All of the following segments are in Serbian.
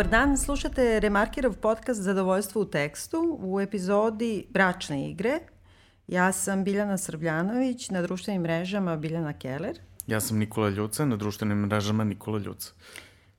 Dobar dan, slušate Remarkirov podcast Zadovoljstvo u tekstu u epizodi Bračne igre. Ja sam Biljana Srbljanović, na društvenim mrežama Biljana Keller. Ja sam Nikola Ljuca, na društvenim mrežama Nikola Ljuca.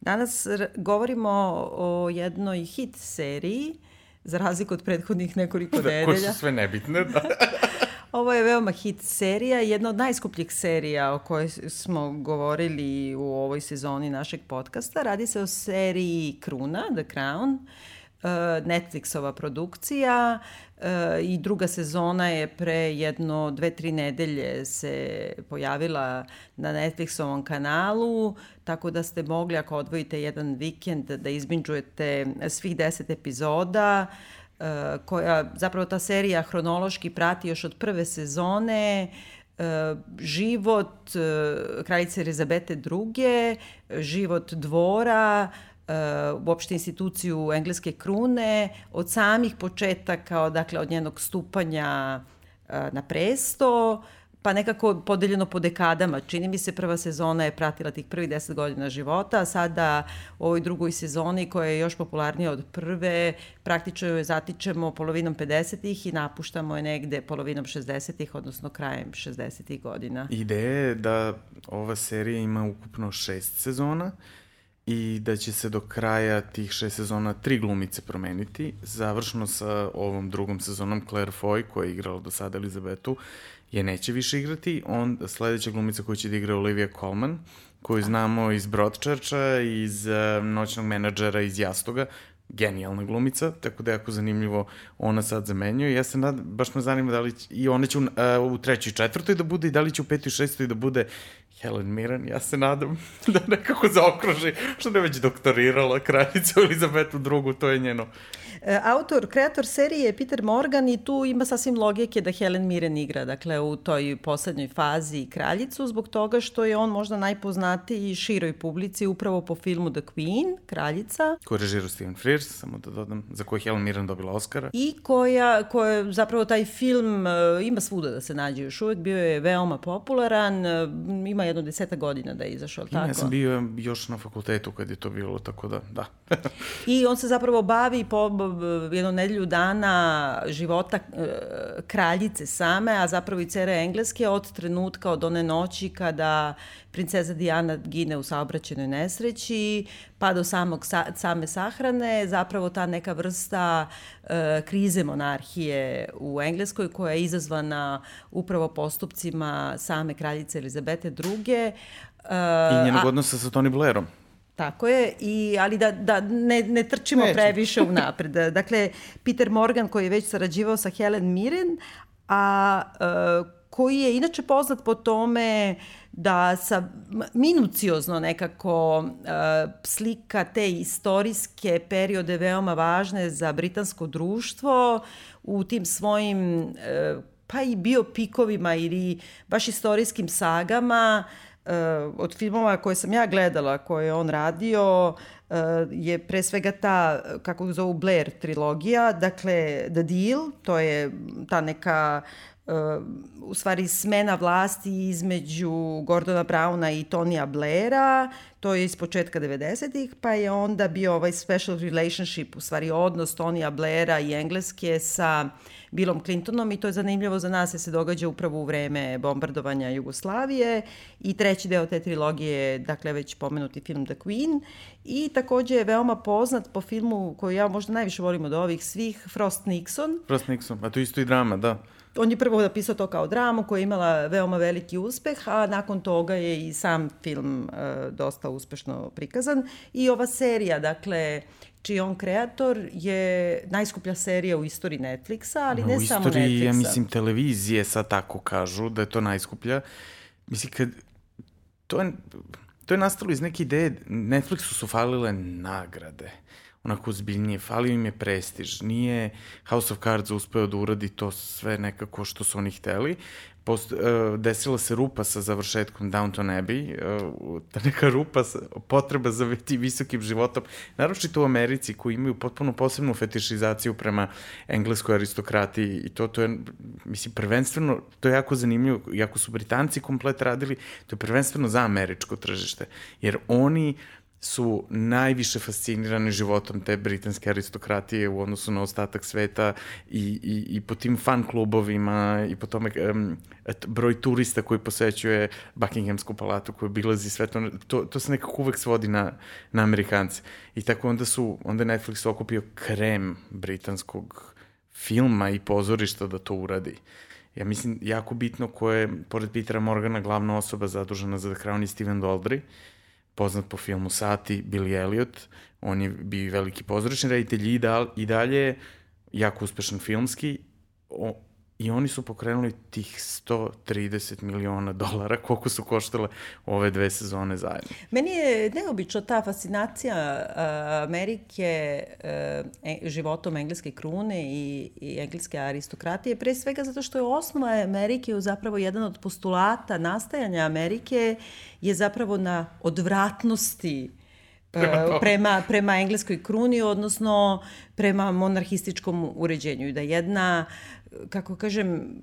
Danas govorimo o jednoj hit seriji, za razliku od prethodnih nekoliko da, nedelja. Koje su sve nebitne, da. Ovo je veoma hit serija, jedna od najskupljih serija o kojoj smo govorili u ovoj sezoni našeg podcasta. Radi se o seriji Kruna, The Crown, uh, Netflixova produkcija uh, i druga sezona je pre jedno dve, tri nedelje se pojavila na Netflixovom kanalu, tako da ste mogli ako odvojite jedan vikend da izbinđujete svih deset epizoda. Uh, koja zapravo ta serija hronološki prati još od prve sezone e, život e, kraljice Elizabete II, život dvora, uopšte instituciju engleske krune, od samih početaka, dakle od njenog stupanja na presto, pa nekako podeljeno po dekadama. Čini mi se prva sezona je pratila tih prvi deset godina života, a sada u ovoj drugoj sezoni koja je još popularnija od prve, praktično joj zatičemo polovinom 50-ih i napuštamo je negde polovinom 60-ih, odnosno krajem 60-ih godina. Ideja je da ova serija ima ukupno šest sezona i da će se do kraja tih šest sezona tri glumice promeniti, završno sa ovom drugom sezonom Claire Foy koja je igrala do sada Elizabetu je neće više igrati. On, sledeća glumica koju će da igra Olivia Colman, koju znamo iz Broadchurcha, iz uh, Noćnog menadžera, iz Jastoga, genijalna glumica, tako da je jako zanimljivo ona sad zamenjuje. Ja se nad, baš me zanima da li će, i ona će u, uh, u trećoj četvrtoj da bude i da li će u petoj šestoj da bude Helen Mirren, ja se nadam da nekako zaokruži, što ne već doktorirala kraljicu Elizabetu II, to je njeno autor, kreator serije je Peter Morgan i tu ima sasvim logike da Helen Mirren igra, dakle u toj poslednjoj fazi kraljicu, zbog toga što je on možda najpoznatiji široj publici upravo po filmu The Queen, kraljica. Koju režira Stephen Frears, samo da dodam, za koju Helen Mirren dobila Oscara. I koja, koja zapravo taj film uh, ima svuda da se nađe još uvek, bio je veoma popularan, uh, ima jedno deseta godina da je izašao, tako? Ja sam bio još na fakultetu kad je to bilo, tako da, da. I on se zapravo bavi po jednu nedelju dana života e, kraljice same, a zapravo i cere Engleske od trenutka od one noći kada princeza Diana gine u saobraćenoj nesreći, pa do samog, same sahrane, zapravo ta neka vrsta e, krize monarhije u Engleskoj koja je izazvana upravo postupcima same kraljice Elizabete II. E, I njenog odnosa sa Tony Blairom. Tako je, i, ali da, da ne, ne trčimo Neću. previše u napred. Dakle, Peter Morgan koji je već sarađivao sa Helen Mirren, a uh, koji je inače poznat po tome da sa minuciozno nekako uh, slika te istorijske periode veoma važne za britansko društvo u tim svojim uh, pa i biopikovima ili baš istorijskim sagama uh, od filmova koje sam ja gledala, koje je on radio, uh, je pre svega ta, kako zovu Blair trilogija, dakle The Deal, to je ta neka uh, u stvari smena vlasti između Gordona Browna i Tonija Blaira, to je iz početka 90-ih, pa je onda bio ovaj special relationship, u stvari odnos Tonija Blaira i Engleske sa Billom Clintonom i to je zanimljivo za nas jer se događa upravo u vreme bombardovanja Jugoslavije i treći deo te trilogije je dakle već pomenuti film The Queen i takođe je veoma poznat po filmu koji ja možda najviše volim od ovih svih Frost Nixon. Frost Nixon, a to isto i drama, da. On je prvo napisao to kao dramu koja je imala veoma veliki uspeh, a nakon toga je i sam film uh, dosta uspešno prikazan. I ova serija, dakle, čiji on kreator je najskuplja serija u istoriji Netflixa, ali ne samo Netflixa. U istoriji, ja mislim, televizije sad tako kažu da je to najskuplja. Mislim, kad... To je, to je nastalo iz neke ideje, Netflixu su falile nagrade onako ozbiljnije, falio im je prestiž. Nije House of Cards uspeo da uradi to sve nekako što su oni hteli post, uh, desila se rupa sa završetkom Downton Abbey, uh, ta neka rupa, sa, potreba za ti visokim životom, naročito u Americi koji imaju potpuno posebnu fetišizaciju prema engleskoj aristokratiji i to, to je, mislim, prvenstveno, to je jako zanimljivo, jako su Britanci komplet radili, to je prvenstveno za američko tržište, jer oni su najviše fascinirani životom te britanske aristokratije u odnosu na ostatak sveta i, i, i po tim fan klubovima i po tome um, broj turista koji posećuje Buckinghamsku palatu koji obilazi sve to, to, to se nekako uvek svodi na, na Amerikance. I tako onda su, onda Netflix okupio krem britanskog filma i pozorišta da to uradi. Ja mislim, jako bitno ko je, pored Petera Morgana, glavna osoba zadužena za The Crown i Steven Daldry, poznat po filmu Sati, Billy Elliot, on je bio veliki pozorišni reditelj i, dal, i dalje jako uspešan filmski, o, I oni su pokrenuli tih 130 miliona dolara, koliko su koštale ove dve sezone zajedno. Meni je neobično ta fascinacija Amerike e, životom engleske krune i, i engleske aristokratije, pre svega zato što je osnova Amerike zapravo jedan od postulata nastajanja Amerike je zapravo na odvratnosti prema, prema, prema engleskoj kruni, odnosno prema monarhističkom uređenju. Da jedna kako kažem,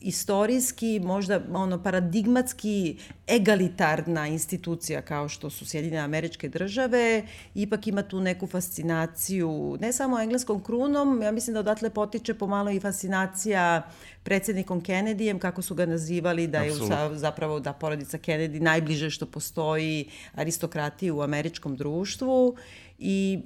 istorijski, možda ono paradigmatski egalitarna institucija kao što su Sjedinjene američke države, ipak ima tu neku fascinaciju, ne samo engleskom krunom, ja mislim da odatle potiče pomalo i fascinacija predsednikom Kennedyjem, kako su ga nazivali, da je Absolut. zapravo da porodica Kennedy najbliže što postoji aristokratiji u američkom društvu i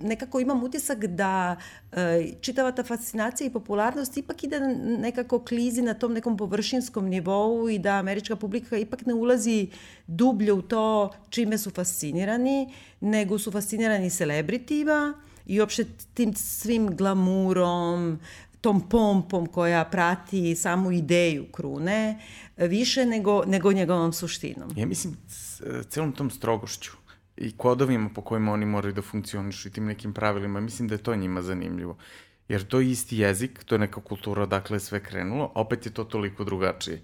nekako imam utisak da e, čitava ta fascinacija i popularnost ipak ide nekako klizi na tom nekom površinskom nivou i da američka publika ipak ne ulazi dublje u to čime su fascinirani, nego su fascinirani celebritima i uopšte tim svim glamurom, tom pompom koja prati samu ideju krune, više nego, nego njegovom suštinom. Ja mislim, celom tom strogošću i kodovima po kojima oni moraju da funkcionišu i tim nekim pravilima, mislim da je to njima zanimljivo. Jer to je isti jezik, to je neka kultura odakle je sve krenulo, opet je to toliko drugačije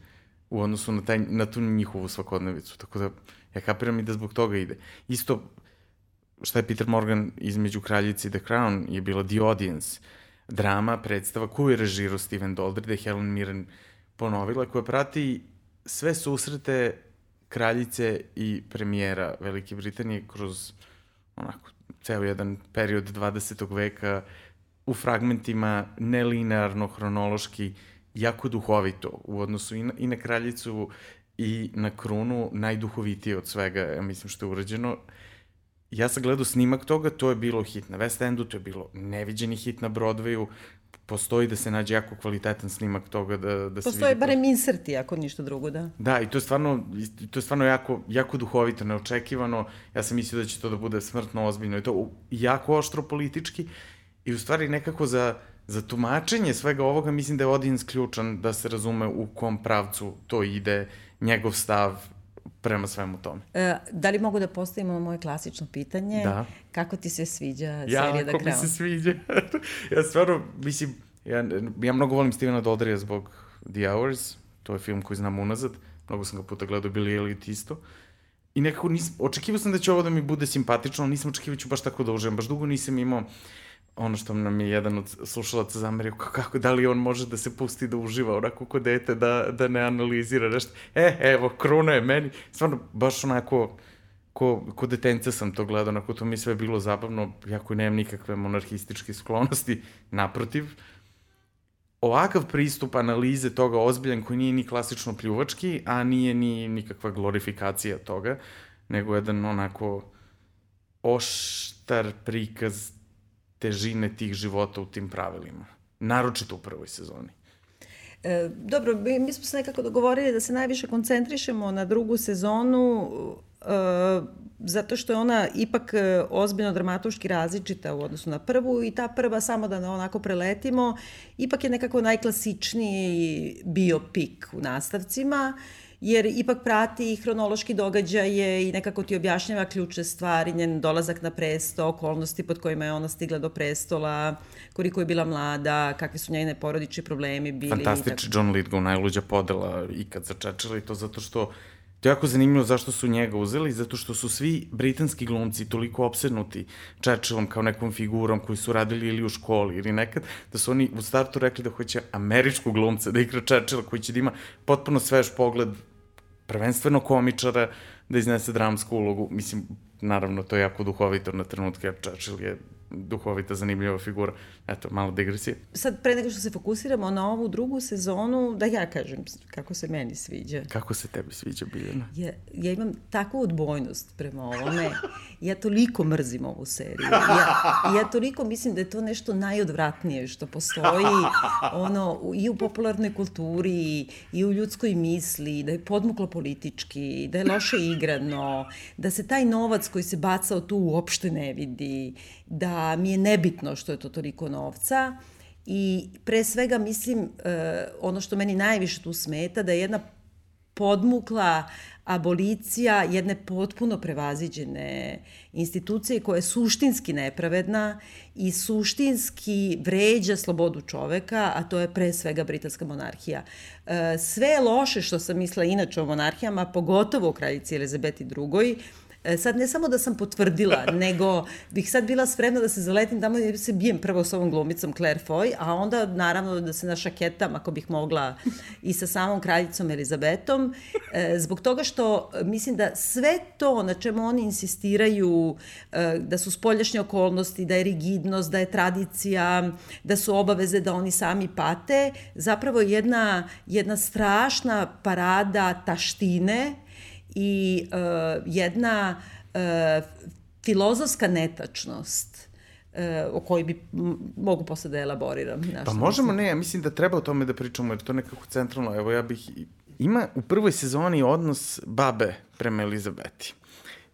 u odnosu na, taj, na tu njihovu svakodnevicu. Tako da ja kapiram i da zbog toga ide. Isto šta je Peter Morgan između Kraljice i The Crown je bila The Audience, drama, predstava koju je režirao Steven Daldry, da je Helen Mirren ponovila, koja prati sve susrete kraljice i premijera Velike Britanije kroz onako ceo jedan period 20. veka u fragmentima nelinearno, hronološki, jako duhovito u odnosu i na, i na kraljicu i na krunu, najduhovitije od svega, ja mislim što je urađeno. Ja sam gledao snimak toga, to je bilo hit na West Endu, to je bilo neviđeni hit na Broadwayu, postoji da se nađe jako kvalitetan snimak toga da, da se Postoje barem inserti, ako ništa drugo, da. Da, i to je stvarno, to je stvarno jako, jako duhovito, neočekivano. Ja sam mislio da će to da bude smrtno ozbiljno i to jako oštro politički i u stvari nekako za, za tumačenje svega ovoga mislim da je Odins ključan da se razume u kom pravcu to ide, njegov stav prema svemu tome. E, da li mogu da postavimo moje klasično pitanje? Da. Kako ti se sviđa ja, serija The Crown? Ja, kako mi se sviđa. ja stvarno, mislim, ja, ja mnogo volim Stevena Dodrija zbog The Hours, to je film koji znam unazad, mnogo sam ga puta gledao, Billy Elliot isto. I nekako nis, očekivao sam da će ovo da mi bude simpatično, ali nisam očekivao da ću baš tako da uživam. Baš dugo nisam imao ono što nam je jedan od slušalaca zamerio, kako, da li on može da se pusti da uživa onako kod dete, da, da ne analizira nešto. E, evo, kruna je meni, stvarno, baš onako, ko, ko detenca sam to gledao, onako to mi sve bilo zabavno, jako nemam nikakve monarhističke sklonosti, naprotiv. Ovakav pristup analize toga ozbiljan koji nije ni klasično pljuvački, a nije ni nikakva glorifikacija toga, nego jedan onako oštar prikaz težine tih života u tim pravilima. Naročito u prvoj sezoni. E, dobro, mi, smo se nekako dogovorili da se najviše koncentrišemo na drugu sezonu e, zato što je ona ipak e, ozbiljno dramatuški različita u odnosu na prvu i ta prva, samo da onako preletimo, ipak je nekako najklasičniji biopik u nastavcima jer ipak prati hronološki događaje i nekako ti objašnjava ključne stvari, njen dolazak na presto, okolnosti pod kojima je ona stigla do prestola, koliko je bila mlada, kakvi su njene porodični problemi bili. Fantastični John Lithgow, najluđa podela ikad za Čečela i to zato što To je jako zanimljivo zašto su njega uzeli, zato što su svi britanski glumci toliko obsednuti Churchillom kao nekom figurom koji su radili ili u školi ili nekad, da su oni u startu rekli da hoće američku glumca da igra Churchilla koji će da ima potpuno svež pogled prvenstveno komičara da iznese dramsku ulogu. Mislim, naravno to je jako duhovito na trenutke, jer Churchill je duhovita, zanimljiva figura. Eto, malo digresije. Sad, pre nego što se fokusiramo na ovu drugu sezonu, da ja kažem kako se meni sviđa. Kako se tebi sviđa, Biljana? Ja, ja imam takvu odbojnost prema ovome. Ja toliko mrzim ovu seriju. Ja, ja toliko mislim da je to nešto najodvratnije što postoji ono, i u popularnoj kulturi, i u ljudskoj misli, da je podmuklo politički, da je loše igrano, da se taj novac koji se bacao tu uopšte ne vidi, da mi je nebitno što je to toliko novca i pre svega mislim e, ono što meni najviše tu smeta da je jedna podmukla abolicija jedne potpuno prevaziđene institucije koja je suštinski nepravedna i suštinski vređa slobodu čoveka, a to je pre svega britanska monarhija. E, sve loše što sam mislila inače o monarhijama, pogotovo o kraljici Elizabeti II, sad ne samo da sam potvrdila, nego bih sad bila spremna da se zaletim tamo i da se bijem prvo s ovom glumicom Claire Foy, a onda naravno da se našaketam ako bih mogla i sa samom kraljicom Elizabetom, e, zbog toga što mislim da sve to na čemu oni insistiraju, e, da su spoljašnje okolnosti, da je rigidnost, da je tradicija, da su obaveze da oni sami pate, zapravo jedna, jedna strašna parada taštine, i uh, jedna uh, filozofska netačnost uh, o kojoj bi mogu posle da elaboriram. Našto pa možemo, mislim. ne, ja mislim da treba o tome da pričamo, jer to nekako centralno, evo ja bih, ima u prvoj sezoni odnos babe prema Elizabeti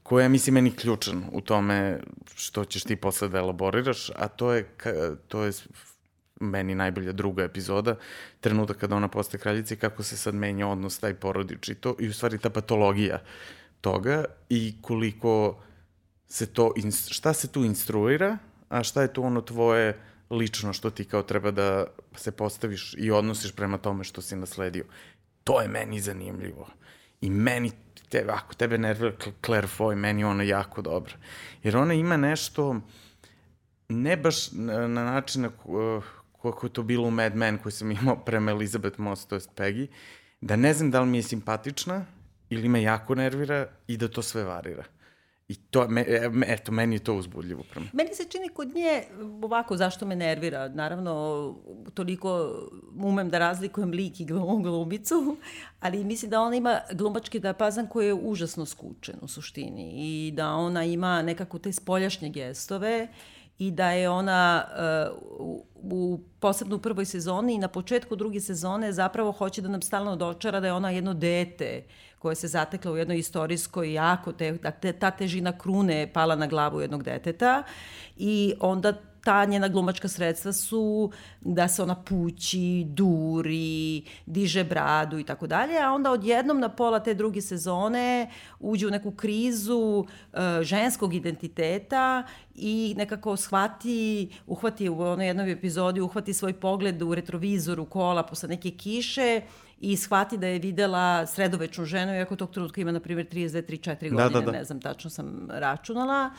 koja je, mislim, meni ključan u tome što ćeš ti posle da elaboriraš, a to je, to je meni najbolja druga epizoda, trenutak kada ona postaje kraljica i kako se sad menja odnos taj porodič i to, i u stvari ta patologija toga i koliko se to, šta se tu instruira, a šta je tu ono tvoje lično što ti kao treba da se postaviš i odnosiš prema tome što si nasledio. To je meni zanimljivo. I meni, te, ako tebe nervira Claire Foy, meni ona jako dobra. Jer ona ima nešto, ne baš na, na način na, uh, kako je to bilo u Mad Men koji sam imao prema Elizabeth Moss, to jest Peggy, da ne znam da li mi je simpatična ili me jako nervira i da to sve varira. I to, me, e, eto, meni je to uzbudljivo prema. Meni se čini kod nje, ovako, zašto me nervira? Naravno, toliko umem da razlikujem lik i glum, glumicu, ali mislim da ona ima glumački diapazan koji je užasno skučen u suštini i da ona ima nekako te spoljašnje gestove i da je ona uh, u posebno u prvoj sezoni i na početku druge sezone zapravo hoće da nam stalno dočara da je ona jedno dete koje se zatekla u jednoj istorijskoj jako te, te, ta težina krune pala na glavu jednog deteta i onda ta njena glumačka sredstva su da se ona pući, duri, diže bradu i tako dalje, a onda odjednom na pola te druge sezone uđe u neku krizu uh, ženskog identiteta i nekako shvati, uhvati u onoj jednoj epizodi, uhvati svoj pogled u retrovizoru kola posle neke kiše i shvati da je videla sredovečnu ženu, iako tog trenutka ima, na primjer, 32, 3, 4 godine, da, da, da. ne znam, tačno sam računala.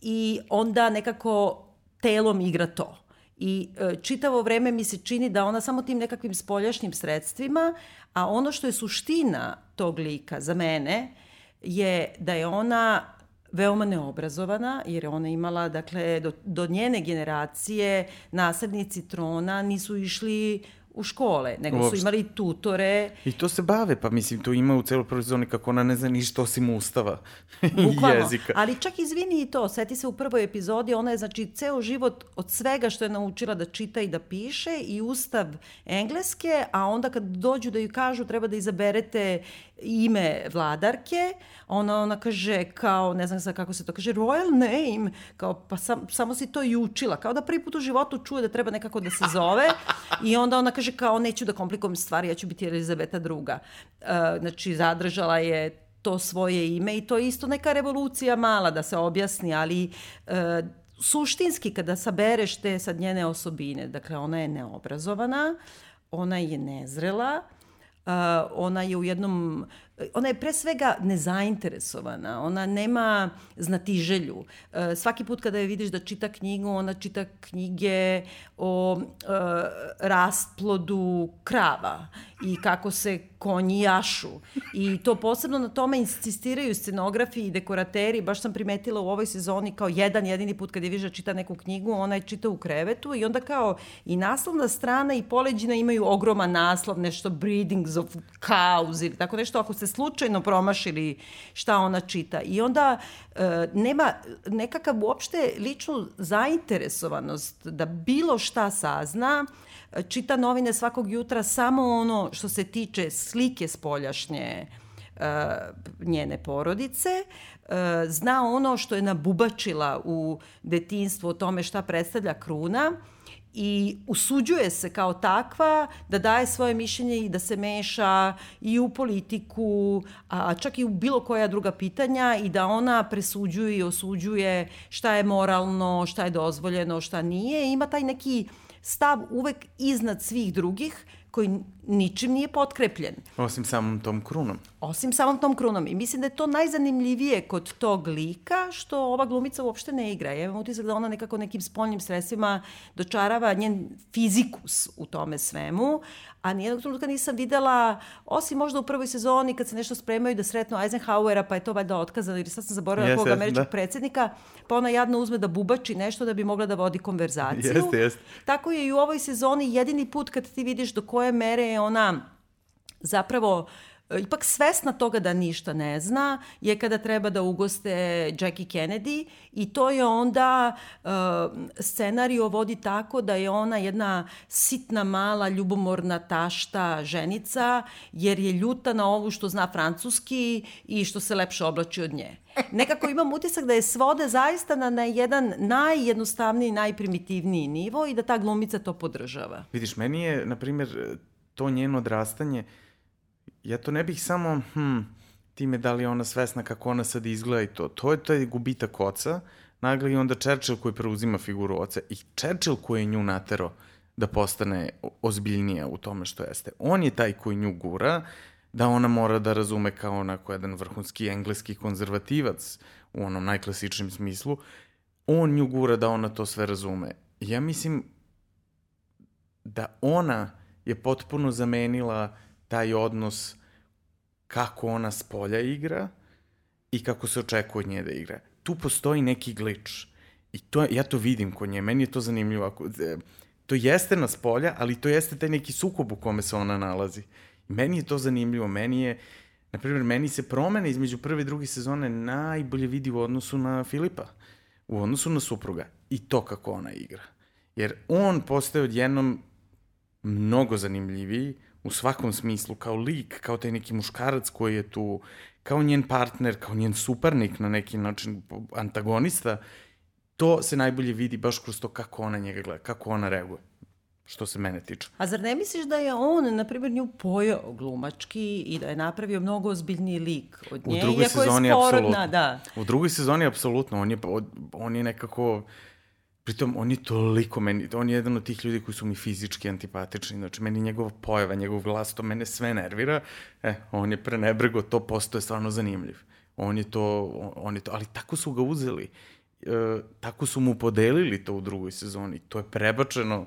I onda nekako telom igra to. I e, čitavo vreme mi se čini da ona samo tim nekakvim spoljašnjim sredstvima, a ono što je suština tog lika za mene je da je ona veoma neobrazovana, jer je ona imala, dakle, do, do njene generacije naslednici trona nisu išli u škole, nego Uopšte. su imali tutore. I to se bave, pa mislim, to ima u celoj prvoj sezoni kako ona ne zna ništa osim ustava i jezika. Ali čak izvini i to, seti se u prvoj epizodi, ona je znači ceo život od svega što je naučila da čita i da piše i ustav engleske, a onda kad dođu da ju kažu treba da izaberete ime vladarke, ona, ona kaže kao, ne znam sad kako se to kaže, royal name, kao pa sam, samo si to i učila, kao da prvi put u životu čuje da treba nekako da se zove i onda ona kaže kao neću da komplikujem stvari, ja ću biti Elizabeta druga. Uh, znači zadržala je to svoje ime i to je isto neka revolucija mala da se objasni, ali uh, suštinski kada sabereš te sad njene osobine, dakle ona je neobrazovana, ona je nezrela, ona je u jednom ona je pre svega nezainteresovana, ona nema znatiželju. E, svaki put kada je vidiš da čita knjigu, ona čita knjige o e, rastplodu krava i kako se konji jašu. I to posebno na tome insistiraju scenografi i dekorateri. Baš sam primetila u ovoj sezoni kao jedan jedini put kad je da čita neku knjigu, ona je čita u krevetu i onda kao i naslovna strana i poleđina imaju ogroman naslov, nešto breedings of cows ili tako nešto, ako ste slučajno promašili šta ona čita. I onda e, nema nekakav uopšte ličnu zainteresovanost da bilo šta sazna, čita novine svakog jutra samo ono što se tiče slike spoljašnje uh, njene porodice, uh, zna ono što je nabubačila u detinstvu o tome šta predstavlja kruna i usuđuje se kao takva da daje svoje mišljenje i da se meša i u politiku, a čak i u bilo koja druga pitanja i da ona presuđuje i osuđuje šta je moralno, šta je dozvoljeno, šta nije. Ima taj neki stav uvek iznad svih drugih koji ničim nije potkrepljen. Osim samom tom krunom. Osim samom tom krunom. I mislim da je to najzanimljivije kod tog lika, što ova glumica uopšte ne igra. Ja imam utisak da ona nekako nekim spoljnim sredstvima dočarava njen fizikus u tome svemu, a nijednog trenutka nisam videla, osim možda u prvoj sezoni kad se nešto spremaju da sretnu Eisenhowera, pa je to valjda otkazano, jer sad sam zaboravila yes, kog yes, američkog da. predsednika, pa ona jadno uzme da bubači nešto da bi mogla da vodi konverzaciju. Jeste, jeste. Tako je i u ovoj sezoni jedini put kad ti vidiš do koje mere je ona zapravo ipak svesna toga da ništa ne zna je kada treba da ugoste Jackie Kennedy i to je onda uh, scenario vodi tako da je ona jedna sitna, mala, ljubomorna tašta ženica jer je ljuta na ovu što zna francuski i što se lepše oblači od nje. Nekako imam utisak da je svode zaista na, na jedan najjednostavniji, najprimitivniji nivo i da ta glumica to podržava. Vidiš, meni je, na primjer, to njeno odrastanje, ja to ne bih samo, hm, time da li je ona svesna kako ona sad izgleda i to. To je taj gubitak oca, nagli i onda Churchill koji preuzima figuru oca i Churchill koji je nju natero da postane ozbiljnija u tome što jeste. On je taj koji nju gura, da ona mora da razume kao onako jedan vrhunski engleski konzervativac u onom najklasičnim smislu. On nju gura da ona to sve razume. Ja mislim da ona je potpuno zamenila taj odnos kako ona s polja igra i kako se očekuje od nje da igra. Tu postoji neki glič. I to, ja to vidim kod nje, meni je to zanimljivo. Ako, e, to jeste na spolja, ali to jeste taj neki sukob u kome se ona nalazi. I meni je to zanimljivo, meni je, na primjer, meni se promene između prve i druge sezone najbolje vidi u odnosu na Filipa, u odnosu na supruga i to kako ona igra. Jer on postaje odjednom mnogo zanimljiviji u svakom smislu, kao lik, kao taj neki muškarac koji je tu, kao njen partner, kao njen suparnik na neki način, antagonista, to se najbolje vidi baš kroz to kako ona njega gleda, kako ona reaguje što se mene tiče. A zar ne misliš da je on, na primjer, nju pojao glumački i da je napravio mnogo ozbiljniji lik od nje, iako je sporodna, da. U drugoj sezoni, apsolutno, on je, on je nekako Pritom, on je toliko meni, on je jedan od tih ljudi koji su mi fizički antipatični, znači meni njegova pojava, njegov glas, to mene sve nervira, e, on je prenebrego, to postoje stvarno zanimljiv. On je to, on je to, ali tako su ga uzeli, e, tako su mu podelili to u drugoj sezoni, to je prebačeno,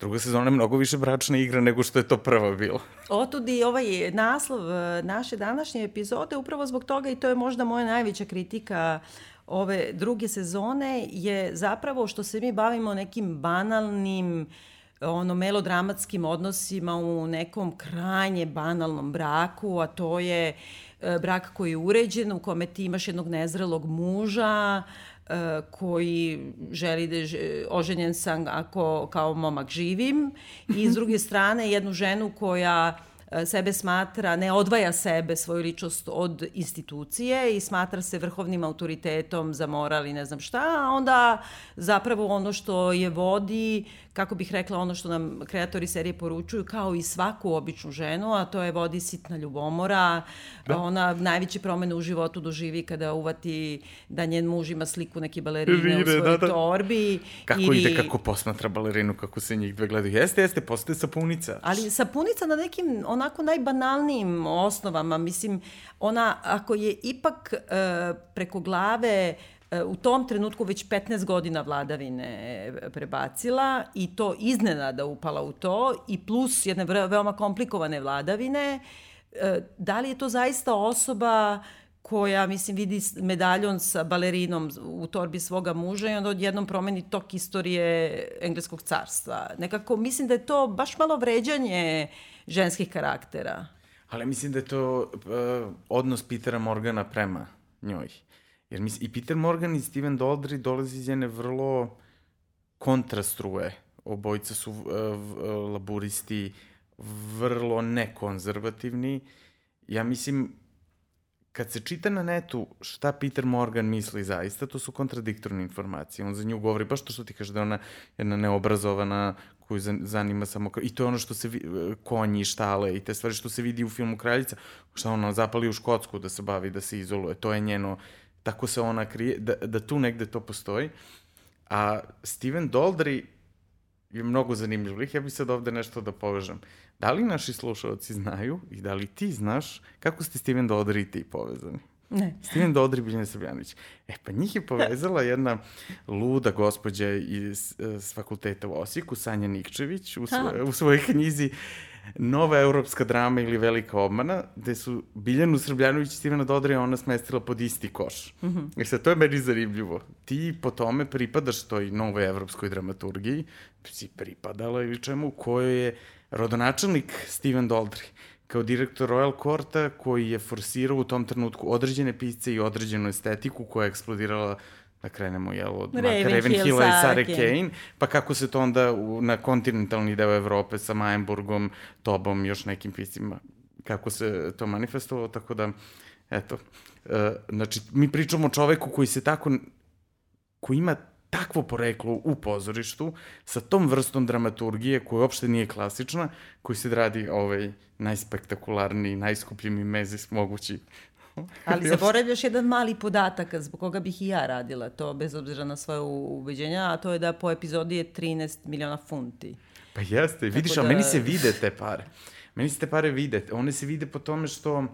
druga sezona je mnogo više bračna igra nego što je to prva bila. Otud ovaj naslov e, naše današnje epizode, upravo zbog toga i to je možda moja najveća kritika ove druge sezone je zapravo što se mi bavimo nekim banalnim ono melodramatskim odnosima u nekom krajnje banalnom braku, a to je e, brak koji je uređen, u kome ti imaš jednog nezrelog muža, e, koji želi da je oženjen sam ako kao momak živim i s druge strane jednu ženu koja sebe smatra, ne odvaja sebe, svoju ličnost od institucije i smatra se vrhovnim autoritetom za moral i ne znam šta, a onda zapravo ono što je vodi kako bih rekla, ono što nam kreatori serije poručuju, kao i svaku običnu ženu, a to je vodi sitna ljubomora. Da. Ona najveće promene u životu doživi kada uvati da njen muž ima sliku neke balerine Vire, u svojoj da, da. torbi. Kako ili... ide, kako posmatra balerinu, kako se njih dve gledaju. Jeste, jeste, postoje sapunica. Ali sapunica na nekim onako najbanalnijim osnovama. Mislim, ona ako je ipak e, preko glave e, u tom trenutku već 15 godina vladavine prebacila i to iznenada upala u to i plus jedne veoma komplikovane vladavine, e, da li je to zaista osoba koja, mislim, vidi medaljon sa balerinom u torbi svoga muža i onda odjednom promeni tok istorije engleskog carstva. Nekako, mislim da je to baš malo vređanje ženskih karaktera. Ali mislim da je to uh, odnos Petera Morgana prema njoj. Jer mislim, i Peter Morgan i Steven Daldry dolazi iz jedne vrlo kontrastruje. Obojica su uh, laburisti vrlo nekonzervativni. Ja mislim, kad se čita na netu šta Peter Morgan misli zaista, to su kontradiktorne informacije. On za nju govori baš to što ti kaže da ona jedna neobrazovana koju zanima samo... I to je ono što se... konji, štale i te stvari što se vidi u filmu Kraljica. Šta ona zapali u Škotsku da se bavi, da se izoluje. To je njeno... Tako se ona krije, da, da tu negde to postoji. A Steven Doldry je mnogo zanimljiv lik. Ja bih sad ovde nešto da povežem. Da li naši slušalci znaju i da li ti znaš kako ste Steven Dodri i ti povezani? Ne. Steven Dodri, Biljana Srbljanović. E, pa njih je povezala jedna luda gospođa iz, iz fakulteta u Osijeku, Sanja Nikčević, u, svoj, u svojoj knjizi Nova evropska drama ili Velika obmana, gde su Biljanu Srbljanović i Stevena Dodrija ona smestila pod isti koš. Mm -hmm. I sad, to je meni zanimljivo. Ti po tome pripadaš toj novoj evropskoj dramaturgiji, si pripadala ili čemu, kojoj je rodonačelnik Steven Daldry kao direktor Royal Courta koji je forsirao u tom trenutku određene pisce i određenu estetiku koja je eksplodirala da krenemo jel, od Raven, Raven Hilla i Sara Kane, pa kako se to onda u, na kontinentalni deo Evrope sa Majenburgom, Tobom, još nekim piscima, kako se to manifestovalo, tako da, eto, e, znači, mi pričamo o čoveku koji se tako, koji ima takvo poreklo u pozorištu, sa tom vrstom dramaturgije koja uopšte nije klasična, koji se radi ovaj najspektakularniji, najskuplji mimezis mogući Ali zaboravljaš jedan mali podatak zbog koga bih i ja radila to, bez obzira na svoje ubeđenja, a to je da po epizodi je 13 miliona funti. Pa jeste, Tako vidiš, da... a meni se vide te pare. Meni se te pare vide. One se vide po tome što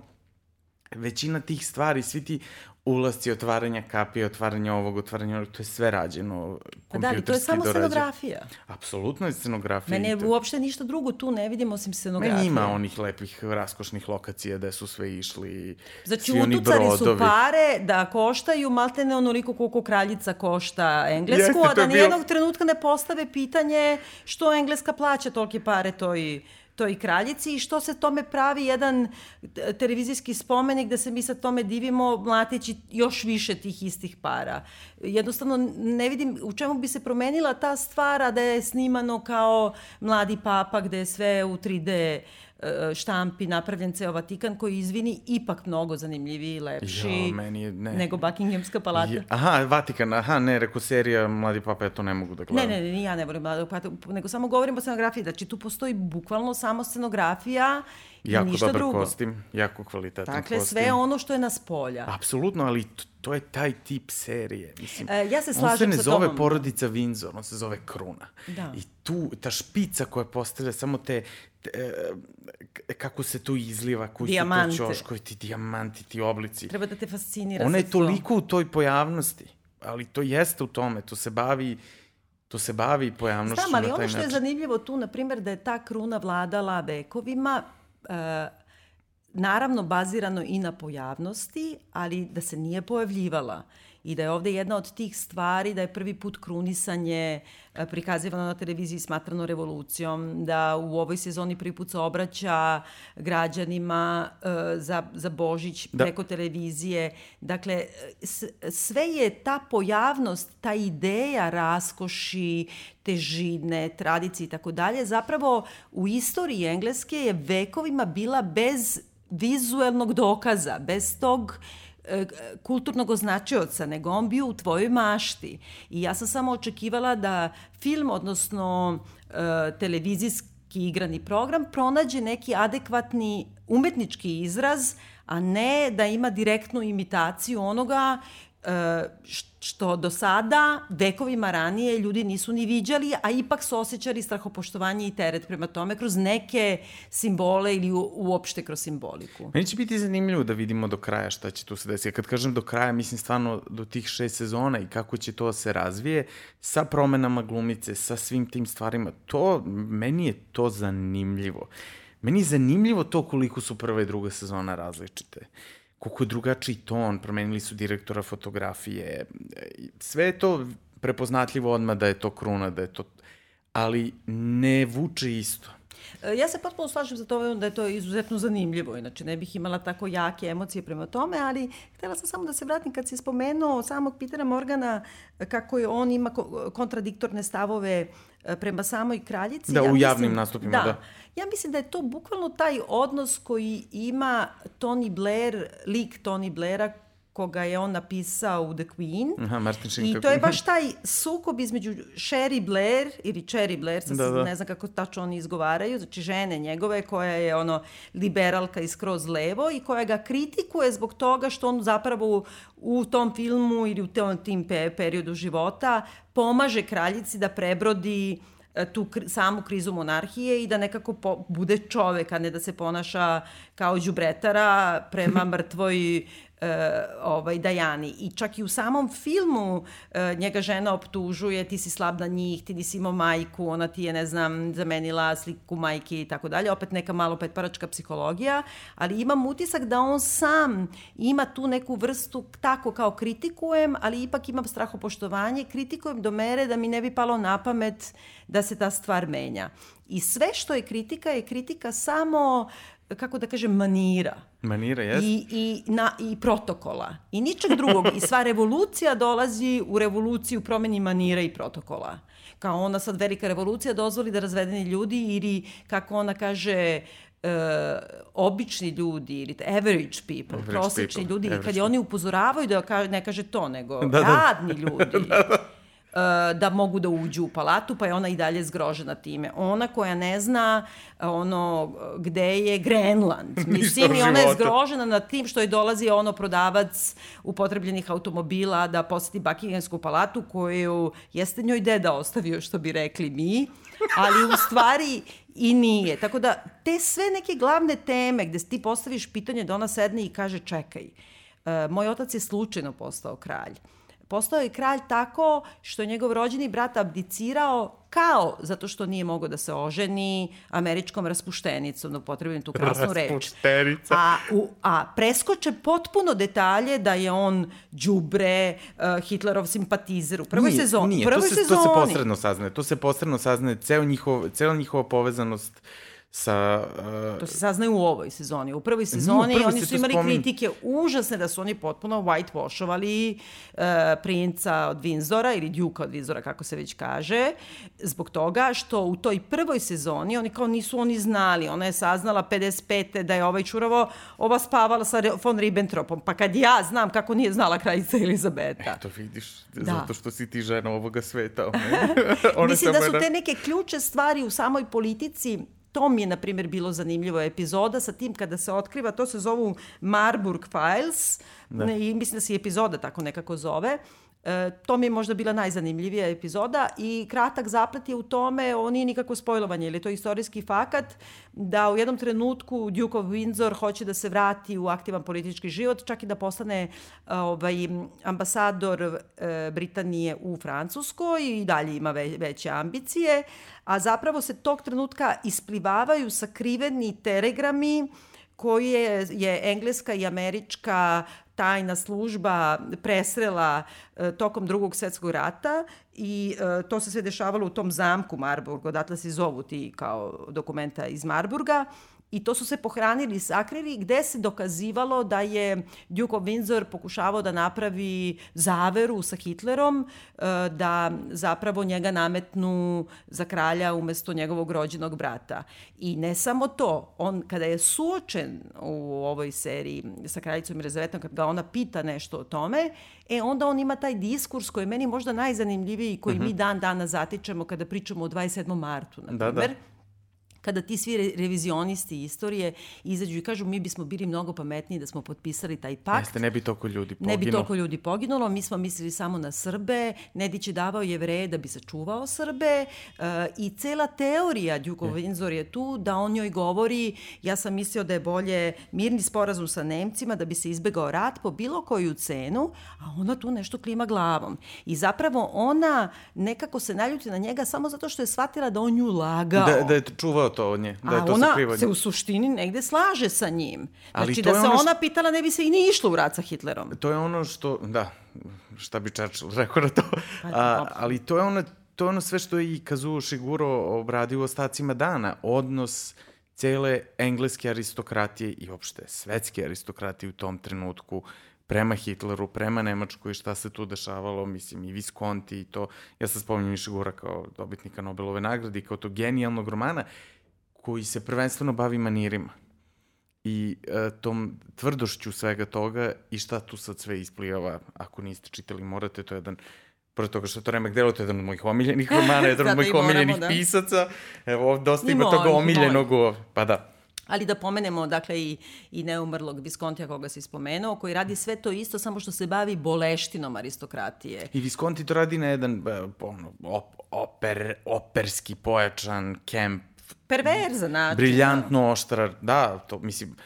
većina tih stvari, svi ti ulasci, otvaranja kapije, otvaranja ovog, otvaranja ovog, to je sve rađeno Pa da, ali to je samo dorađe. scenografija. Apsolutno je scenografija. Mene to... uopšte ništa drugo tu ne vidim osim scenografije. Meni ima onih lepih, raskošnih lokacija gde su sve išli, Znači, svi oni brodovi. su pare da koštaju maltene onoliko koliko kraljica košta Englesku, Jeste, a da nijednog bio... trenutka ne postave pitanje što Engleska plaća tolike pare toj toj kraljici i što se tome pravi jedan televizijski spomenik da se mi sa tome divimo mlateći još više tih istih para. Jednostavno ne vidim u čemu bi se promenila ta stvara da je snimano kao mladi papa gde je sve u 3D E, štampi napravljen ceo Vatikan koji izvini ipak mnogo zanimljiviji i lepši jo, meni je, ne. nego Buckinghamska palata. Je, aha, Vatikan, aha, ne, reko serija Mladi papa, ja to ne mogu da gledam. Ne, ne, ne, ja ne volim Mladi papa, nego samo govorim o scenografiji, znači tu postoji bukvalno samo scenografija jako ništa dobar drugo. kostim, jako kvalitetan dakle, kostim. sve ono što je na spolja. Apsolutno, ali to je taj tip serije. Mislim, e, ja se slažem on se ne zove tomom. porodica Windsor, on se zove Kruna. Da. I tu, ta špica koja postavlja samo te, te e, kako se to izliva, koji Dijamante. su to ćoškovi, ti dijamanti, ti oblici. Treba da te fascinira. Ona je toliko u toj pojavnosti, ali to jeste u tome, to se bavi to se bavi pojavnošću Znam, ali ono što način. je zanimljivo tu, na primjer, da je ta kruna vladala vekovima, uh, naravno bazirano i na pojavnosti, ali da se nije pojavljivala i da je ovde jedna od tih stvari da je prvi put krunisanje e, prikazivano na televiziji smatrano revolucijom, da u ovoj sezoni prvi put se obraća građanima uh, za, za Božić da. preko televizije. Dakle, sve je ta pojavnost, ta ideja raskoši, težine, tradicije i tako dalje, zapravo u istoriji Engleske je vekovima bila bez vizuelnog dokaza, bez tog e, kulturnog označioca, nego on bio u tvojoj mašti. I ja sam samo očekivala da film, odnosno e, televizijski igrani program, pronađe neki adekvatni umetnički izraz, a ne da ima direktnu imitaciju onoga E, što do sada, vekovima ranije, ljudi nisu ni viđali, a ipak su osjećali strahopoštovanje i teret prema tome kroz neke simbole ili uopšte kroz simboliku. Meni će biti zanimljivo da vidimo do kraja šta će tu se desiti. Kad kažem do kraja, mislim stvarno do tih šest sezona i kako će to da se razvije sa promenama glumice, sa svim tim stvarima. To, meni je to zanimljivo. Meni je zanimljivo to koliko su prva i druga sezona različite. Uh, koliko je drugačiji ton, promenili su direktora fotografije, sve je to prepoznatljivo odmah da je to kruna, da je to... Ali ne vuče isto. E, ja se potpuno slažem za to da je to izuzetno zanimljivo, inače ne bih imala tako jake emocije prema tome, ali htela sam samo da se vratim kad si spomenuo samog Pitera Morgana, kako je on ima kontradiktorne stavove e, prema samoj kraljici. Da, ja u javnim mislim, nastupima, da. da. Ja mislim da je to bukvalno taj odnos koji ima Tony Blair, lik Tony Blaira koga je on napisao u The Queen. Aha, Martin Sheen. I to je baš taj sukob između Sherry Blair ili Cherry Blair, sad da, da. ne znam kako tačno oni izgovaraju, znači žene njegove koja je ono liberalka i skroz levo i koja ga kritikuje zbog toga što on zapravo u, tom filmu ili u tom tim pe, periodu života pomaže kraljici da prebrodi e, tu kri, samu krizu monarhije i da nekako po, bude čovek, a ne da se ponaša kao đubretara prema mrtvoj ovaj, Dajani. I čak i u samom filmu e, njega žena optužuje, ti si slab na njih, ti nisi imao majku, ona ti je, ne znam, zamenila sliku majke i tako dalje. Opet neka malo petparačka psihologija, ali imam utisak da on sam ima tu neku vrstu tako kao kritikujem, ali ipak imam strahopoštovanje, kritikujem do mere da mi ne bi palo na pamet da se ta stvar menja. I sve što je kritika je kritika samo kako da kažem, manira. Manira, jes. I, i, na, I protokola. I ničeg drugog. I sva revolucija dolazi u revoluciju promeni manira i protokola. Kao ona sad velika revolucija dozvoli da razvedeni ljudi ili kako ona kaže uh, obični ljudi ili average people, average prosječni people, ljudi, kad je oni upozoravaju da ne kaže to, nego da, da. radni ljudi. da, da da mogu da uđu u palatu, pa je ona i dalje zgrožena time. Ona koja ne zna eh, ono gde je Grenland. Mislim, i ona je zgrožena nad tim što je dolazi ono prodavac upotrebljenih automobila da poseti Buckinghamsku palatu koju jeste njoj deda ostavio, što bi rekli mi, ali u stvari i nije. Tako da, te sve neke glavne teme gde ti postaviš pitanje da ona sedne i kaže čekaj, uh, moj otac je slučajno postao kralj. Postao je kralj tako što je njegov rođeni brat abdicirao kao zato što nije mogao da se oženi američkom raspuštenicom, da upotrebim tu krasnu reč. Raspuštenica. A, u, a preskoče potpuno detalje da je on đubre, uh, Hitlerov simpatizer u prvoj nije, sezoni. Nije, prvoj to se, sezoni. to se posredno saznaje. To se posredno saznaje, ceo njihov, cela njihova povezanost uh, sa... Uh, to se saznaje u ovoj sezoni. U prvoj sezoni u oni su imali spomin... kritike užasne da su oni potpuno whitewashovali uh, princa od Vinzora ili Duke od Vinzora, kako se već kaže, zbog toga što u toj prvoj sezoni oni kao nisu oni znali. Ona je saznala 55. da je ovaj čuravo ova spavala sa von Ribbentropom. Pa kad ja znam kako nije znala kraljica Elizabeta. Eto vidiš, da. zato što si ti žena ovoga sveta. One Mislim da su te neke ključe stvari u samoj politici to mi je, na primjer, bilo zanimljivo epizoda sa tim kada se otkriva, to se zovu Marburg Files, da. i mislim da se epizoda tako nekako zove, E, to mi je možda bila najzanimljivija epizoda i kratak zaplet je u tome, ovo nije nikako spojlovanje, ili je to istorijski fakat, da u jednom trenutku Duke of Windsor hoće da se vrati u aktivan politički život, čak i da postane ovaj, ambasador e, Britanije u Francuskoj i dalje ima ve, veće ambicije, a zapravo se tog trenutka isplivavaju sakriveni telegrami koje je engleska i američka tajna služba presrela e, tokom drugog svetskog rata i e, to se sve dešavalo u tom zamku Marburg, odatle se zovu ti kao dokumenta iz Marburga i to su se pohranili i sakrili gde se dokazivalo da je Duke of Windsor pokušavao da napravi zaveru sa Hitlerom, e, da zapravo njega nametnu za kralja umesto njegovog rođenog brata. I ne samo to, on kada je suočen u ovoj seriji sa kraljicom Rezavetom, kad ga ona pita nešto o tome, e onda on ima taj diskurs koji je meni možda najzanimljiviji koji uh -huh. mi mhm. dan dana zatičemo kada pričamo o 27. martu, na primer. Da, da kada ti svi re revizionisti istorije izađu i kažu mi bismo bili mnogo pametniji da smo potpisali taj pakt. Jeste, ne bi toliko ljudi poginulo. Ne bi toliko ljudi poginulo, mi smo mislili samo na Srbe, Nedić je davao jevreje da bi sačuvao Srbe uh, i cela teorija Djukov Windsor je tu da on njoj govori, ja sam mislio da je bolje mirni sporazum sa Nemcima da bi se izbegao rat po bilo koju cenu, a ona tu nešto klima glavom. I zapravo ona nekako se naljuti na njega samo zato što je shvatila da on nju lagao. Da, da je čuvao to od nje, da je A to ona sakrivanje. se u suštini negde slaže sa njim. Ali Znači da se ono ona pitala ne bi se i ni išla u rat sa Hitlerom. To je ono što, da, šta bi Churchill rekao na to, Pa, A, ali to je ono, to je ono sve što je i Kazuo Shiguro obradio u ostacima dana, odnos cele engleske aristokratije i uopšte svetske aristokratije u tom trenutku prema Hitleru, prema Nemačkoj šta se tu dešavalo, mislim i Visconti i to, ja sam spominjam i Shigura kao dobitnika Nobelove nagrade i kao to genijalnog romana koji se prvenstveno bavi manirima i e, tom tvrdošću svega toga i šta tu sad sve isplivava. Ako niste čitali, morate, to je jedan Pored toga što to remek delo, to je jedan od mojih omiljenih romana, jedan od mojih omiljenih da. pisaca. Evo, dosta ima toga omiljenog u. Pa da. Ali da pomenemo, dakle, i, i neumrlog Viskontija koga si spomenuo, koji radi sve to isto, samo što se bavi boleštinom aristokratije. I Visconti to radi na jedan e, ono, op, oper, operski pojačan kemp, Perverzan način. briljantno oštrar, da, to mislim,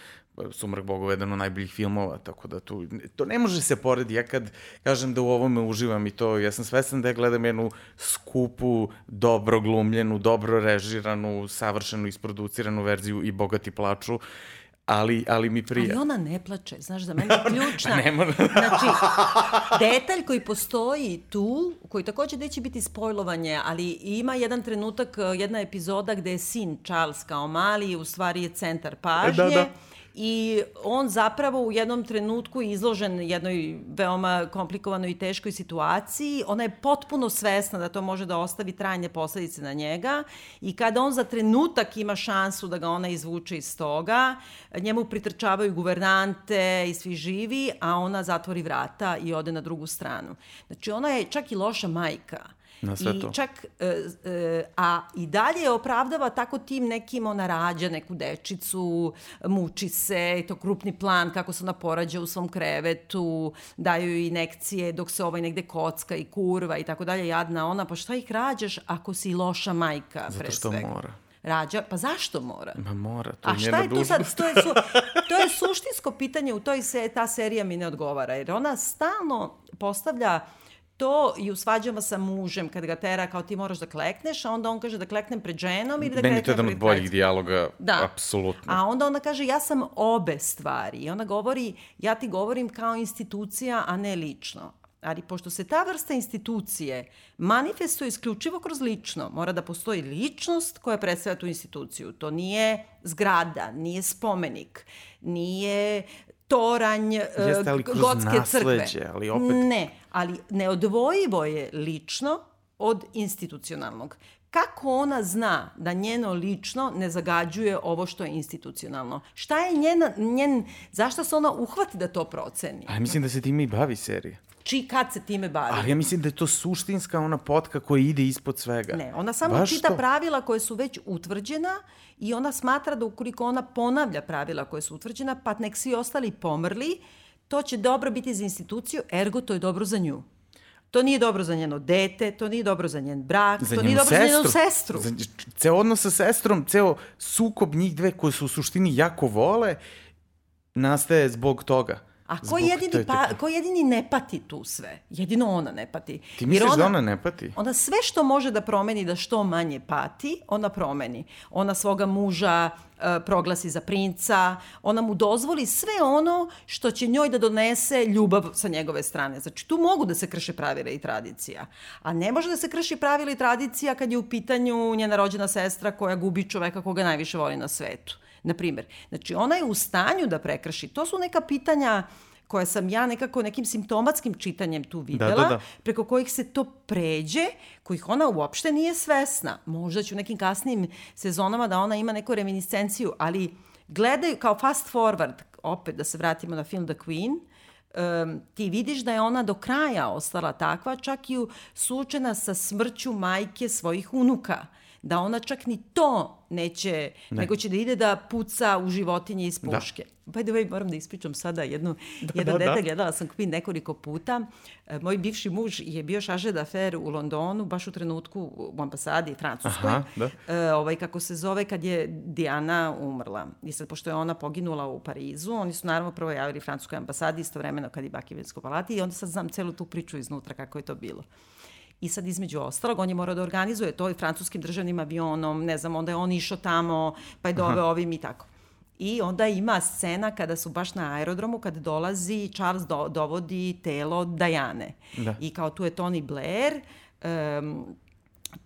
Sumrak bogova je jedan od najboljih filmova, tako da tu, to ne može se poredi. Ja kad kažem da u ovome uživam i to, ja sam svestan da ja gledam jednu skupu, dobro glumljenu, dobro režiranu, savršeno isproduciranu verziju i bogati plaču, ali, ali mi prija. Ali ona ne plače, znaš, za mene je ključna. ne mora. Znači, detalj koji postoji tu, koji takođe neće biti spojlovanje, ali ima jedan trenutak, jedna epizoda gde je sin Charles kao mali, u stvari je centar pažnje. Da, da. I on zapravo u jednom trenutku izložen jednoj veoma komplikovanoj i teškoj situaciji. Ona je potpuno svesna da to može da ostavi trajne posledice na njega i kada on za trenutak ima šansu da ga ona izvuče iz toga, njemu pritrčavaju guvernante i svi živi, a ona zatvori vrata i ode na drugu stranu. Znači ona je čak i loša majka. Na sve I to. čak, e, e, a i dalje je opravdava tako tim nekim, ona rađa neku dečicu, muči se, i to krupni plan kako se ona porađa u svom krevetu, daju joj inekcije dok se ovaj negde kocka i kurva i tako dalje, jadna ona, pa šta ih rađaš ako si loša majka Zato pre što svega? mora. Rađa, pa zašto mora? Ma mora, to A je šta njena je tu sad? To je, su, to je suštinsko pitanje, u toj se ta serija mi ne odgovara, jer ona stalno postavlja to i u svađama sa mužem, kad ga tera kao ti moraš da klekneš, a onda on kaže da kleknem pred ženom ili da Meni je to kleknem jedan pred od boljih dijaloga, Da. apsolutno. A onda ona kaže ja sam obe stvari. I ona govori, ja ti govorim kao institucija, a ne lično. Ali pošto se ta vrsta institucije manifestuje isključivo kroz lično, mora da postoji ličnost koja predstavlja tu instituciju. To nije zgrada, nije spomenik, nije toranj e, Jeste, ali kroz gotske crkve. ali opet- Ne, ali neodvojivo je lično od institucionalnog. Kako ona zna da njeno lično ne zagađuje ovo što je institucionalno? Šta je njena, njen, zašto se ona uhvati da to proceni? Ali mislim da se time i bavi serija. Či kad se time bavi? Ali ja mislim da je to suštinska ona potka koja ide ispod svega. Ne, ona samo Baš čita to. pravila koje su već utvrđena i ona smatra da ukoliko ona ponavlja pravila koje su utvrđena, pa nek svi ostali pomrli, to će dobro biti za instituciju, ergo to je dobro za nju. To nije dobro za njeno dete, to nije dobro za njen brak, za to nije dobro za njenu sestru. Za, ceo odnos sa sestrom, ceo sukob njih dve koje su u suštini jako vole, nastaje zbog toga. A ko jedini, pa, ko jedini ne pati tu sve? Jedino ona ne pati. Ti misliš da ona ne pati? Ona sve što može da promeni da što manje pati, ona promeni. Ona svoga muža e, proglasi za princa, ona mu dozvoli sve ono što će njoj da donese ljubav sa njegove strane. Znači, tu mogu da se krše pravila i tradicija. A ne može da se krši pravila i tradicija kad je u pitanju njena rođena sestra koja gubi čoveka koga najviše voli na svetu. Na primer. Znači, ona je u stanju da prekrši. To su neka pitanja koje sam ja nekako nekim simptomatskim čitanjem tu videla, da, da. preko kojih se to pređe, kojih ona uopšte nije svesna. Možda će u nekim kasnim sezonama da ona ima neku reminiscenciju, ali gledaju kao fast forward, opet da se vratimo na film The Queen, um, ti vidiš da je ona do kraja ostala takva, čak i u- suočena sa smrću majke svojih unuka. Da ona čak ni to neće, ne. nego će da ide da puca u životinje iz da. puške. Da. By the way, moram da ispričam sada jednu, da, jedan da, detalj, da. gledala sam Queen nekoliko puta. E, moj bivši muž je bio šaže d'affaire u Londonu, baš u trenutku u ambasadi Francuskoj. Aha, da. E, ovaj, kako se zove, kad je Diana umrla. I sad, pošto je ona poginula u Parizu, oni su naravno prvo javili Francuskoj ambasadi istovremeno kad je Bakivinsko palati i onda sad znam celu tu priču iznutra kako je to bilo. I sad između ostalog, on je morao da organizuje to i francuskim državnim avionom, ne znam, onda je on išao tamo, pa je doveo ovim i tako. I onda ima scena kada su baš na aerodromu, kad dolazi, Charles do, dovodi telo Dajane. Da. I kao tu je Tony Blair, um,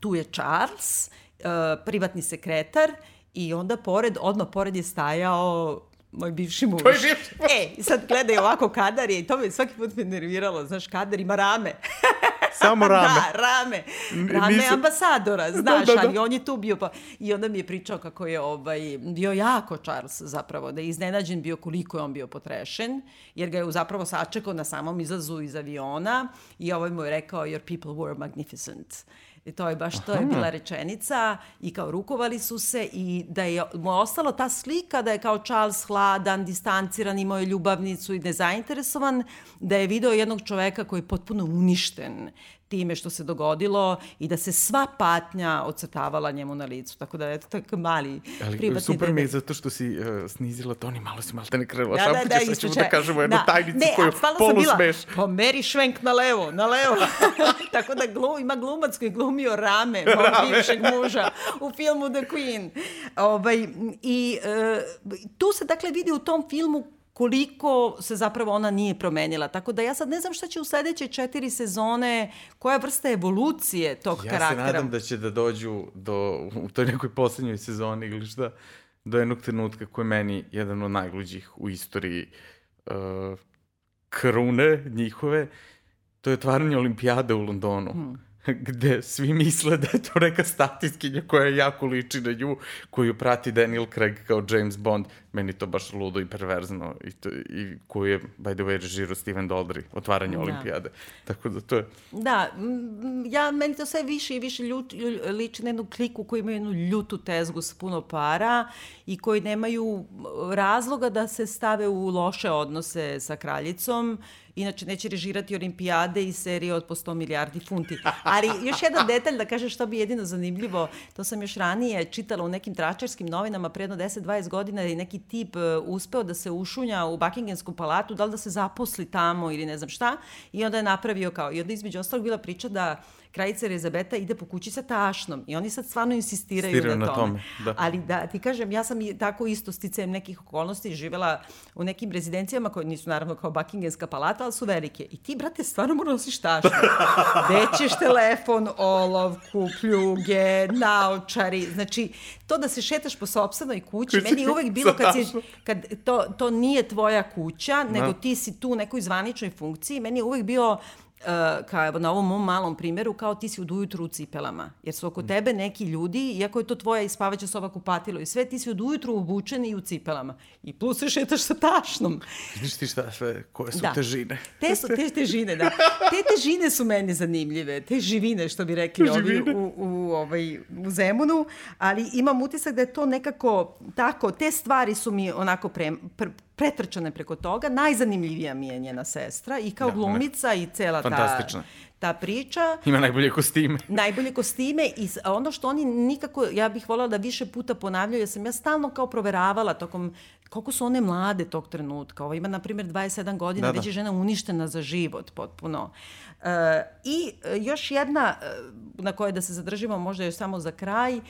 tu je Charles, uh, privatni sekretar i onda pored, odmah pored je stajao moj bivši muž. Tvoj bivši muž. E, sad gledaj ovako kadar je i to me svaki put me nerviralo, znaš, kadar ima rame. Samo rame. da, rame. Rame Nisu... ambasadora, da, znaš, da, da, da. ali on je tu bio pa... I onda mi je pričao kako je ovaj, bio jako Charles zapravo, da je iznenađen bio koliko je on bio potrešen, jer ga je zapravo sačekao na samom izlazu iz aviona i ovaj mu je rekao, your people were magnificent. I to je baš, to je bila rečenica i kao rukovali su se i da je mu ostala ta slika da je kao Charles hladan, distanciran, imao je ljubavnicu i nezainteresovan, da je video jednog čoveka koji je potpuno uništen time što se dogodilo i da se sva patnja ocrtavala njemu na licu. Tako da, eto, tako mali Ali, privatni super mi je zato što si uh, snizila to, ni malo si malo te ne krela da, šapuće, da, da, sad ćemo da kažemo jednu da. tajnicu ne, koju polu smeš. Pa meri švenk na levo, na levo. tako da glu, ima glumac koji glumio rame, mog bivšeg muža u filmu The Queen. Ovaj, I uh, tu se dakle vidi u tom filmu koliko se zapravo ona nije promenila. Tako da ja sad ne znam šta će u sledeće četiri sezone, koja vrsta evolucije tog ja karaktera. Ja se nadam da će da dođu do, u toj nekoj poslednjoj sezoni ili šta, do jednog trenutka koji je meni jedan od najluđih u istoriji uh, krune njihove. To je otvaranje olimpijade u Londonu. Hmm gde svi misle da je to neka statiskinja koja jako liči na nju, koju prati Daniel Craig kao James Bond. Meni to baš ludo i perverzno i, to, i koju je, by the way, režirao Steven Daldry, otvaranje da. olimpijade. Tako da to je... Da, ja, meni to sve više i više ljut, liči na jednu kliku koji imaju jednu ljutu tezgu sa puno para i koji nemaju razloga da se stave u loše odnose sa kraljicom Inače, neće režirati olimpijade i serije od po 100 milijardi funti. Ali još jedan detalj da kažem što bi jedino zanimljivo, to sam još ranije čitala u nekim tračarskim novinama predno 10-20 godina je neki tip e, uspeo da se ušunja u Buckinghamsku palatu, da li da se zaposli tamo ili ne znam šta, i onda je napravio kao, i onda između ostalog bila priča da kraljica Elizabeta ide po kući sa tašnom i oni sad stvarno insistiraju Stiraju na, na tome. tome da. Ali da ti kažem, ja sam i tako isto sticajem nekih okolnosti živela u nekim rezidencijama koje nisu naravno kao Buckinghamska palata, ali su velike. I ti, brate, stvarno mora nosiš tašnu. Većeš telefon, olovku, pljuge, naočari. Znači, to da se šetaš po sobstvenoj kući, Kući, meni je uvek bilo kad, si, kad to, to nije tvoja kuća, nego da. ti si tu u nekoj zvaničnoj funkciji, meni je uvek bio uh, kao evo na ovom mom malom primjeru, kao ti si od ujutru u cipelama. Jer su oko tebe neki ljudi, iako je to tvoja ispavaća soba kupatilo i sve, ti si od ujutru obučeni i u cipelama. I plus se šetaš sa tašnom. Vidiš ti šta sve, koje su da. težine. Te su te težine, da. Te težine su meni zanimljive. Te živine, što bi rekli ovi u, u, ovaj, u Zemunu. Ali imam utisak da je to nekako tako, te stvari su mi onako pre, pre, pretrčane preko toga. Najzanimljivija mi je njena sestra i kao da, glumica i cela ta, ta priča. Ima najbolje kostime. Najbolje kostime i ono što oni nikako, ja bih voljela da više puta ponavljaju, ja sam ja stalno kao proveravala tokom koliko su one mlade tog trenutka. Ovo ima, na primjer, 27 godina, da, da. već je žena uništena za život potpuno. E, I još jedna e, na kojoj da se zadržimo možda još samo za kraj,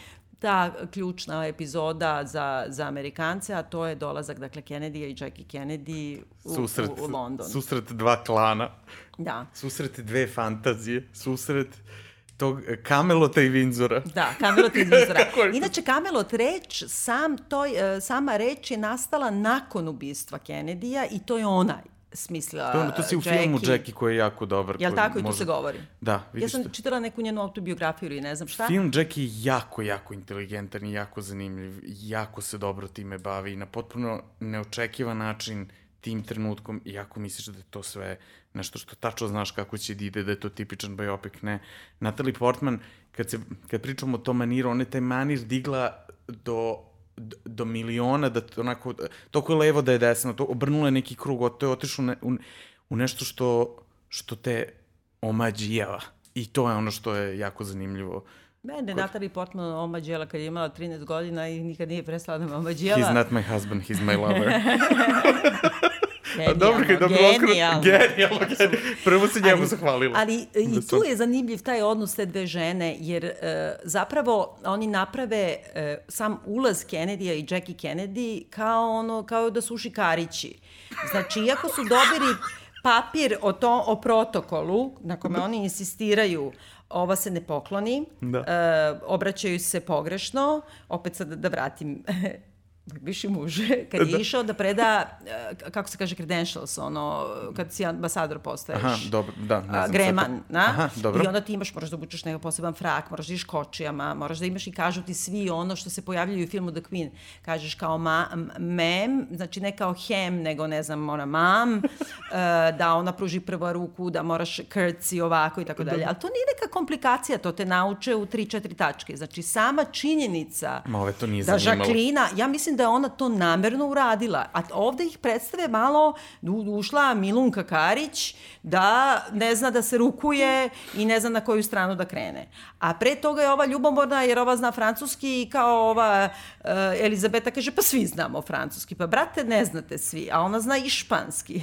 ta ključna epizoda za, za Amerikance, a to je dolazak, dakle, Kennedy i Jackie Kennedy u, susret, u, u London. Susret dva klana. Da. Susret dve fantazije. Susret tog Kamelota i Vinzora. Da, Kamelota i Vinzora. Inače, Kamelot reč, sam toj, e, sama reč je nastala nakon ubistva Kennedyja i to je onaj smislila To, to si u Jackie. filmu Jackie koji je jako dobar. Jel tako i tu se govori? Da, vidiš Ja sam čitala neku njenu autobiografiju ili ne znam šta. Film Jackie je jako, jako inteligentan i jako zanimljiv. Jako se dobro time bavi i na potpuno neočekivan način tim trenutkom, iako misliš da je to sve nešto što tačno znaš kako će da ide, da je to tipičan biopic, ne. Natalie Portman, kad, se, kad pričamo o tom maniru, ona je taj manir digla do do miliona, da onako, toliko je levo da je desno, to obrnula je neki krug, to je otišlo ne, u, u nešto što, što te omađijava. I to je ono što je jako zanimljivo. Mene Natalie Portman omađijala kad je imala 13 godina i nikad nije prestala da me omađijala. He's not my husband, he's my lover. Genijalno, dobro, kad dobro genijalno. Genijalno, genijalno. Prvo se njemu zahvalila. Ali i tu je zanimljiv taj odnos te dve žene, jer uh, zapravo oni naprave uh, sam ulaz Kennedy-a i Jackie Kennedy kao, ono, kao da su šikarići. Znači, iako su dobili papir o, to, o protokolu na kome oni insistiraju ova se ne pokloni, Da. uh, obraćaju se pogrešno, opet sad da vratim bivši muž, kad je Da. išao da preda, uh, kako se kaže, credentials, ono, kad si ambasador postaješ. Aha, dobro, da, ne znam. Greman, to- na? Aha, dobro. I onda ti imaš, moraš da obučeš nekakav poseban frak, moraš da ideš kočijama, moraš da imaš i kažu ti svi ono što se pojavljaju u filmu The Queen. Kažeš kao ma, mem, znači ne kao hem, nego ne znam, mora mam, uh, da ona pruži prvo ruku, da moraš krci ovako i tako dalje. Ali to nije neka komplikacija, to te nauče u 3-4 tačke. Znači sama činjenica Ma ove to nije da zanimalo. Žaklina, ja mislim da je ona to namerno uradila. A ovde ih predstave malo, ušla Milunka Karić, da ne zna da se rukuje i ne zna na koju stranu da krene. A pre toga je ova ljubomorna, jer ova zna francuski i kao ova uh, Elizabeta kaže, pa svi znamo francuski. Pa brate, ne znate svi, a ona zna i španski.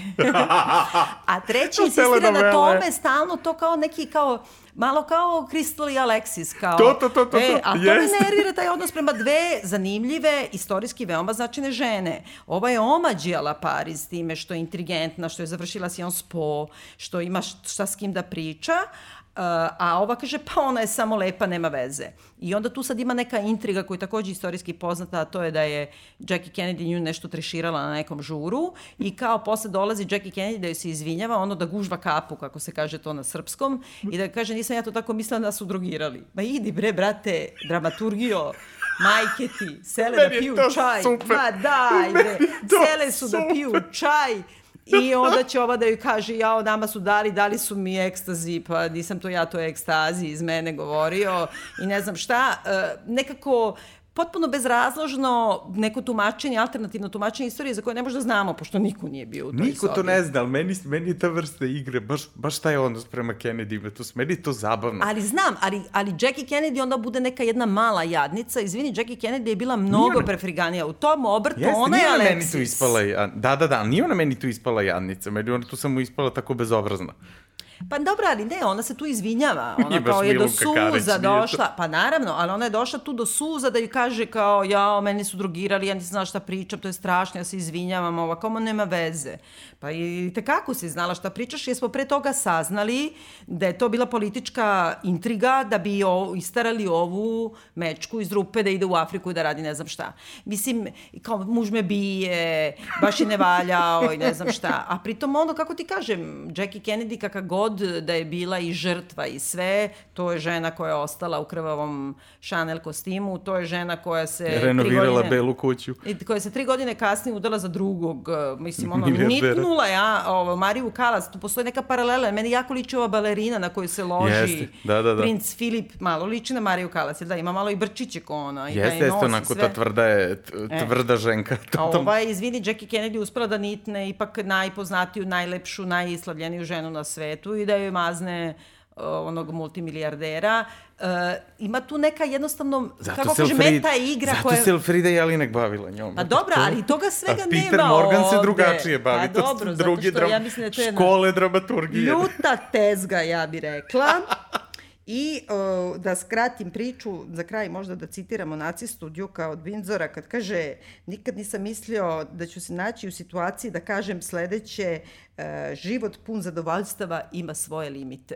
a treći insistira na tome stalno to kao neki kao malo kao Crystal i Alexis kao To, to, to, to, e, a to jeste. me nervira taj odnos prema dve zanimljive, istorijski veoma značajne žene. Ova je omađijala Pariz time što je inteligentna, što je završila Sciences Po, što ima šta s kim da priča, a ova kaže, pa ona je samo lepa, nema veze. I onda tu sad ima neka intriga koja je takođe istorijski poznata, a to je da je Jackie Kennedy nju nešto treširala na nekom žuru i kao posle dolazi Jackie Kennedy da joj se izvinjava, ono da gužva kapu, kako se kaže to na srpskom, i da kaže, nisam ja to tako mislila da su drogirali. Ma idi bre, brate, dramaturgio, majke ti, sele da Meni piju čaj. super. Ma daj bre, sele su da super. piju čaj. I onda će ova da joj kaže, jao, nama su dali, dali su mi ekstazi, pa nisam to ja, to ekstazi iz mene govorio i ne znam šta. E, nekako potpuno bezrazložno neko tumačenje, alternativno tumačenje istorije za koje ne možda da znamo, pošto niko nije bio u toj Niko to sobi. ne zna, ali meni, meni je ta vrsta igre, baš, baš taj odnos prema Kennedy, to, meni je to zabavno. Ali znam, ali, ali Jackie Kennedy onda bude neka jedna mala jadnica. Izvini, Jackie Kennedy je bila mnogo ona- prefriganija. U tom obrtu Jeste, ona je Alexis. meni tu ispala, da, da, da, nije ona meni tu ispala jadnica, meni ona tu samo ispala tako bezobrazna. Pa dobro, ali ne, ona se tu izvinjava. Nije Ona baš kao je do Karić, suza nije to. došla. Pa naravno, ali ona je došla tu do suza da ju kaže kao, ja, meni su drogirali, ja nisam znala šta pričam, to je strašno, ja se izvinjavam, ova, kao nema veze. Pa i tekako si znala šta pričaš, jer smo pre toga saznali da je to bila politička intriga da bi o, istarali ovu mečku iz rupe da ide u Afriku i da radi ne znam šta. Mislim, kao muž me bije, baš je ne valjao i ne znam šta. A pritom ono, kako ti kažem, Jackie Kennedy kakav god da je bila i žrtva i sve, to je žena koja je ostala u krvavom Chanel kostimu, to je žena koja se... Renovirala godine- belu kuću. i koja se tri godine kasnije udala za drugog, uh, mislim, ono, nitnula ja, ovo, Mariju Kalas, tu postoji neka paralela, meni jako liči ova balerina na koju se loži Jeste, da, da, da. princ Filip, malo liči na Mariju Kalas, da, ima malo i brčiće ko ona, i da Jeste, je jeste, onako sve. ta tvrda je, E. tvrda ženka. A totalno. ova je, izvini, Jackie Kennedy uspela da nitne ipak najpoznatiju, najlepšu, najislavljeniju ženu na svetu i da joj mazne uh, onog multimilijardera. Uh, ima tu neka jednostavno, kako se kaže, meta igra zato koja... se Elfrida Jelinek bavila njom. Pa dobro, To- ali toga svega A nema Peter Morgan se ovde. drugačije bavi. Pa to su dobro, zato drugi što dram... ja mislim da je to jedna škole dramaturgije. ljuta tezga, ja bi rekla. I uh, da skratim priču, za kraj možda da citiramo nacistu Djuka od Windsora, kad kaže nikad nisam mislio da ću se naći u situaciji da kažem sledeće uh, život pun zadovoljstava ima svoje limite.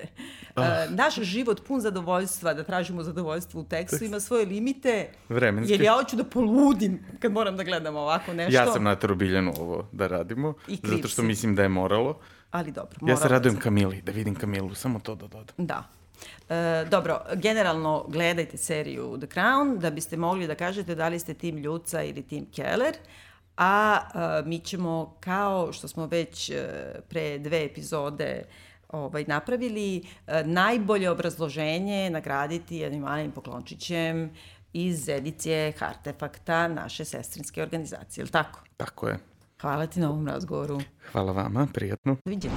Uh, naš život pun zadovoljstva, da tražimo zadovoljstvo u tekstu, ima svoje limite. Vremenske. Jer ja hoću da poludim kad moram da gledam ovako nešto. Ja sam natero Biljanu ovo da radimo, zato što mislim da je moralo. Ali dobro. Ja se radujem sam. Kamili, da vidim Kamilu, samo to da dodam. Da. E, dobro, generalno gledajte seriju The Crown da biste mogli da kažete da li ste tim Ljuca ili tim Keller, a, a mi ćemo kao što smo već a, pre dve epizode ovaj, napravili a, najbolje obrazloženje nagraditi jednim malim poklončićem iz edicije Hartefakta naše sestrinske organizacije, ili tako? Tako je. Hvala ti na ovom razgovoru. Hvala vama, prijatno. Doviđenja.